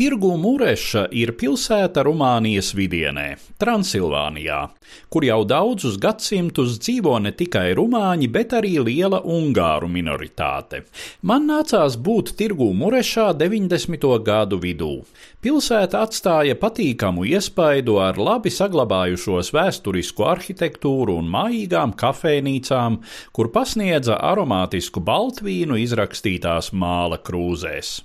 Tirgu Mureša ir pilsēta Rumānijas vidienē, Transilvānijā, kur jau daudzus gadsimtus dzīvo ne tikai rumāņi, bet arī liela ungāru minoritāte. Man nācās būt Tirgu Murešā 90. gadu vidū. Pilsēta atstāja patīkamu iespaidu ar labi saglabājušos vēsturisku arhitektūru un mājīgām kafejnīcām, kur pasniedza aromātisku baltvīnu izrakstītās māla krūzēs.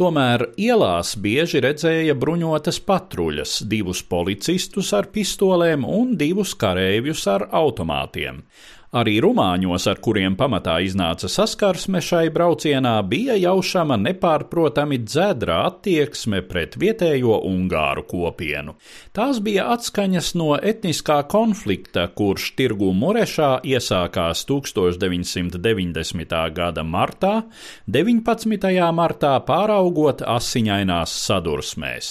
Tomēr ielās bieži redzēja bruņotas patruļas, divus policistus ar pistolēm un divus kareivjus ar automātiem. Arī rumāņos, ar kuriem pamatā iznāca saskarsme šai braucienā, bija jaušama nepārprotami dzedra attieksme pret vietējo ungāru kopienu. Tās bija atskaņas no etniskā konflikta, kurš tirgu Murešā iesākās 1990. gada martā, 19. martā pāraugot asiņainās sadursmēs.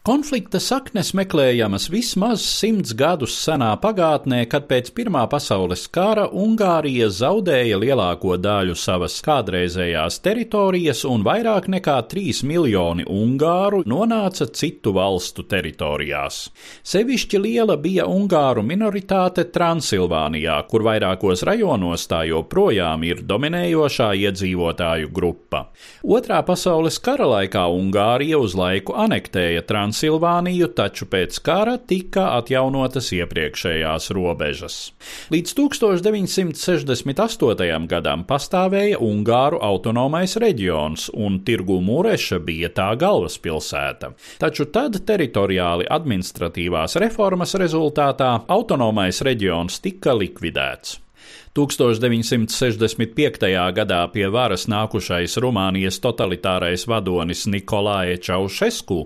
Konflikta saknes meklējamas vismaz simts gadus senā pagātnē, kad pēc Pirmā pasaules kara Ungārija zaudēja lielāko daļu savas kādreizējās teritorijas un vairāk nekā 3 miljoni ungāru nonāca citu valstu teritorijās. Sevišķi liela bija ungāru minoritāte Transilvānijā, kur vairākos rajonos tā joprojām ir dominējošā iedzīvotāju grupa. Otrā pasaules kara laikā Ungārija uz laiku anektēja Transilvāniju Transilvāniju, taču pēc kara tika atjaunotas iepriekšējās robežas. Līdz 1968. gadam pastāvēja Ungāru autonomais reģions, un Tirgu Mūreša bija tā galvaspilsēta. Taču tad teritoriāli administratīvās reformas rezultātā autonomais reģions tika likvidēts. 1965. gadā pie varas nākušais Rumānijas totalitārais vadonis Nikolāja Čaušesku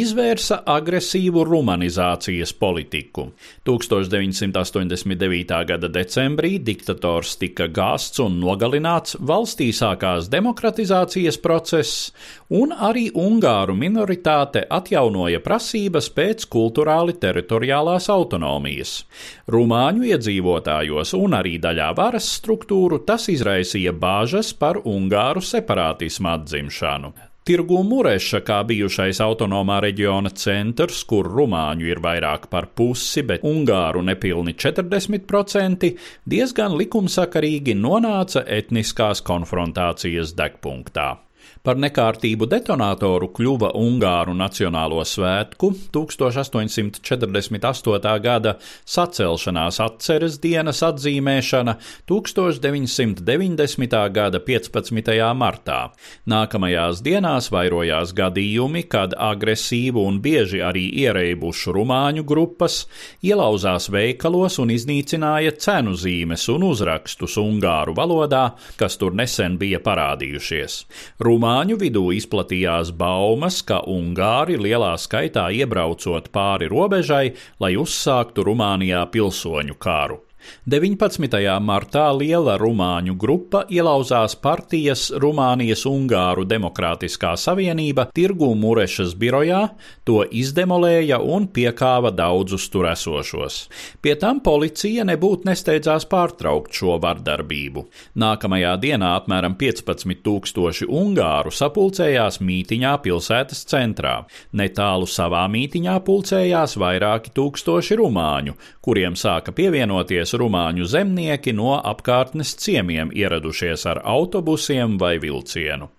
izvērsa agresīvu rumanizācijas politiku. 1989. gada decembrī diktators tika gāsts un nogalināts, valstī sākās demokratizācijas process, un arī Ungāru minoritāte atjaunoja prasības pēc kultūrāli teritoriālās autonomijas. Rumāņu iedzīvotājos un arī daļā daļā varas struktūru, tas izraisīja bāžas par Ungāru separātismu atzimšanu. Tirgu Mureša, kā bijušais autonomā reģiona centrs, kur rumāņu ir vairāk par pusi, bet ungāru nepilni 40%, diezgan likumsakarīgi nonāca etniskās konfrontācijas degpunktā. Par nekārtību detonatoru kļuva Ungāru Nacionālo svētku 1848. gada sacelšanās atceres dienas atzīmēšana 1990. gada 15. martā. Nākamajās dienās vairojās gadījumi, kad agresīvu un bieži arī ierēbušu rumāņu grupas ielauzās veikalos un iznīcināja cenu zīmes un uzrakstus ungāru valodā, kas tur nesen bija parādījušies. Rumāņu Rumāņu vidū izplatījās baumas, ka Ungāri lielā skaitā iebraucot pāri robežai, lai uzsāktu Rumānijā pilsoņu kāru. 19. martā liela rumāņu grupa ielauzās partijas Rumānijas Ungāru Demokrātiskā savienība tirgu Murešas birojā, to izdemolēja un piekāva daudzus tur esošos. Pie tam policija nebūtu nesteidzās pārtraukt šo vardarbību. Nākamajā dienā apmēram 15 tūkstoši Ungāru sapulcējās mītiņā pilsētas centrā. Netālu savā mītiņā pulcējās vairāki tūkstoši rumāņu, kuriem sāka pievienoties rumāņu zemnieki no apkārtnes ciemiem ieradušies ar autobusiem vai vilcienu.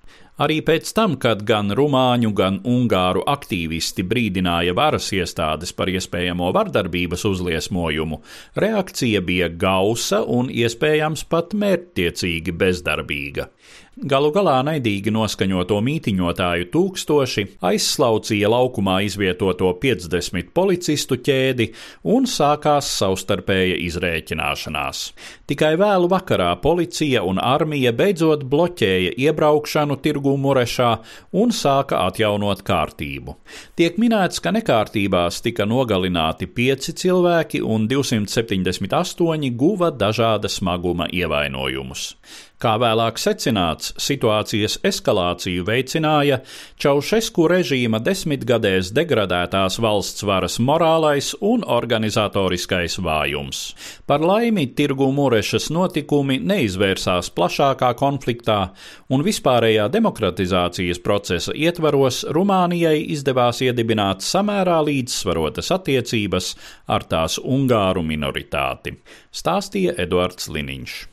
Arī pēc tam, kad gan rumāņu, gan ungāru aktīvisti brīdināja varas iestādes par iespējamo vardarbības uzliesmojumu, reakcija bija gausa un iespējams pat mērķtiecīgi bezdarbīga. Galu galā naidīgi noskaņoto mītiņotāju tūkstoši aizslaucīja laukumā izvietoto 50 policistu ķēdi un sākās savstarpēja izrēķināšanās. Tikai vēlu vakarā policija un armija beidzot bloķēja iebraukšanu tirgu Murešā un sāka atjaunot kārtību. Tiek minēts, ka nekārtībās tika nogalināti pieci cilvēki un 278 guva dažāda smaguma ievainojumus. Kā vēlāk secināts, situācijas eskalāciju veicināja Čaušesku režīma desmitgadēs degradētās valsts varas morālais un organizatoriskais vājums. Par laimi, tirgu Murešas notikumi neizvērsās plašākā konfliktā, un vispārējā demokratizācijas procesa ietvaros Rumānijai izdevās iedibināt samērā līdzsvarotas attiecības ar tās ungāru minoritāti, stāstīja Eduards Liniņš.